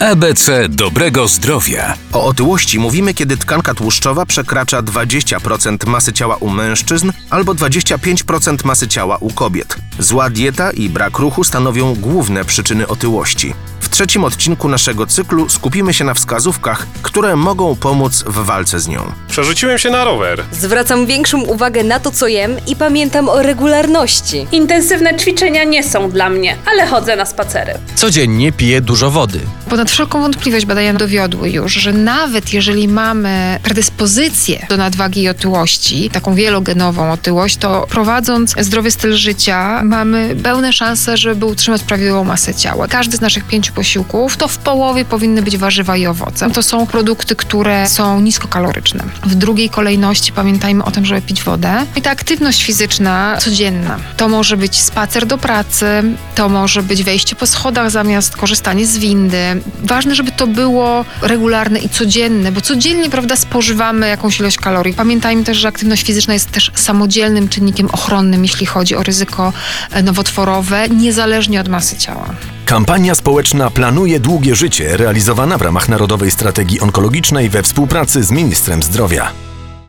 ABC dobrego zdrowia. O otyłości mówimy, kiedy tkanka tłuszczowa przekracza 20% masy ciała u mężczyzn albo 25% masy ciała u kobiet. Zła dieta i brak ruchu stanowią główne przyczyny otyłości. W trzecim odcinku naszego cyklu skupimy się na wskazówkach, które mogą pomóc w walce z nią. Przerzuciłem się na rower. Zwracam większą uwagę na to, co jem i pamiętam o regularności. Intensywne ćwiczenia nie są dla mnie, ale chodzę na spacery. Codziennie piję dużo wody. Ponad wszelką wątpliwość badania dowiodły już, że nawet jeżeli mamy predyspozycję do nadwagi i otyłości, taką wielogenową otyłość, to prowadząc zdrowy styl życia mamy pełne szanse, żeby utrzymać prawidłową masę ciała. Każdy z naszych pięciu posiłków to w połowie powinny być warzywa i owoce. To są produkty, które są niskokaloryczne. W drugiej kolejności pamiętajmy o tym, żeby pić wodę. I ta aktywność fizyczna codzienna. To może być spacer do pracy, to może być wejście po schodach zamiast korzystanie z windy. Ważne, żeby to było regularne i codzienne, bo codziennie, prawda, spożywamy jakąś ilość kalorii. Pamiętajmy też, że aktywność fizyczna jest też samodzielnym czynnikiem ochronnym, jeśli chodzi o ryzyko e, nowotworowe, niezależnie od masy ciała. Kampania społeczna Planuje Długie Życie, realizowana w ramach Narodowej Strategii Onkologicznej we współpracy z Ministrem Zdrowia.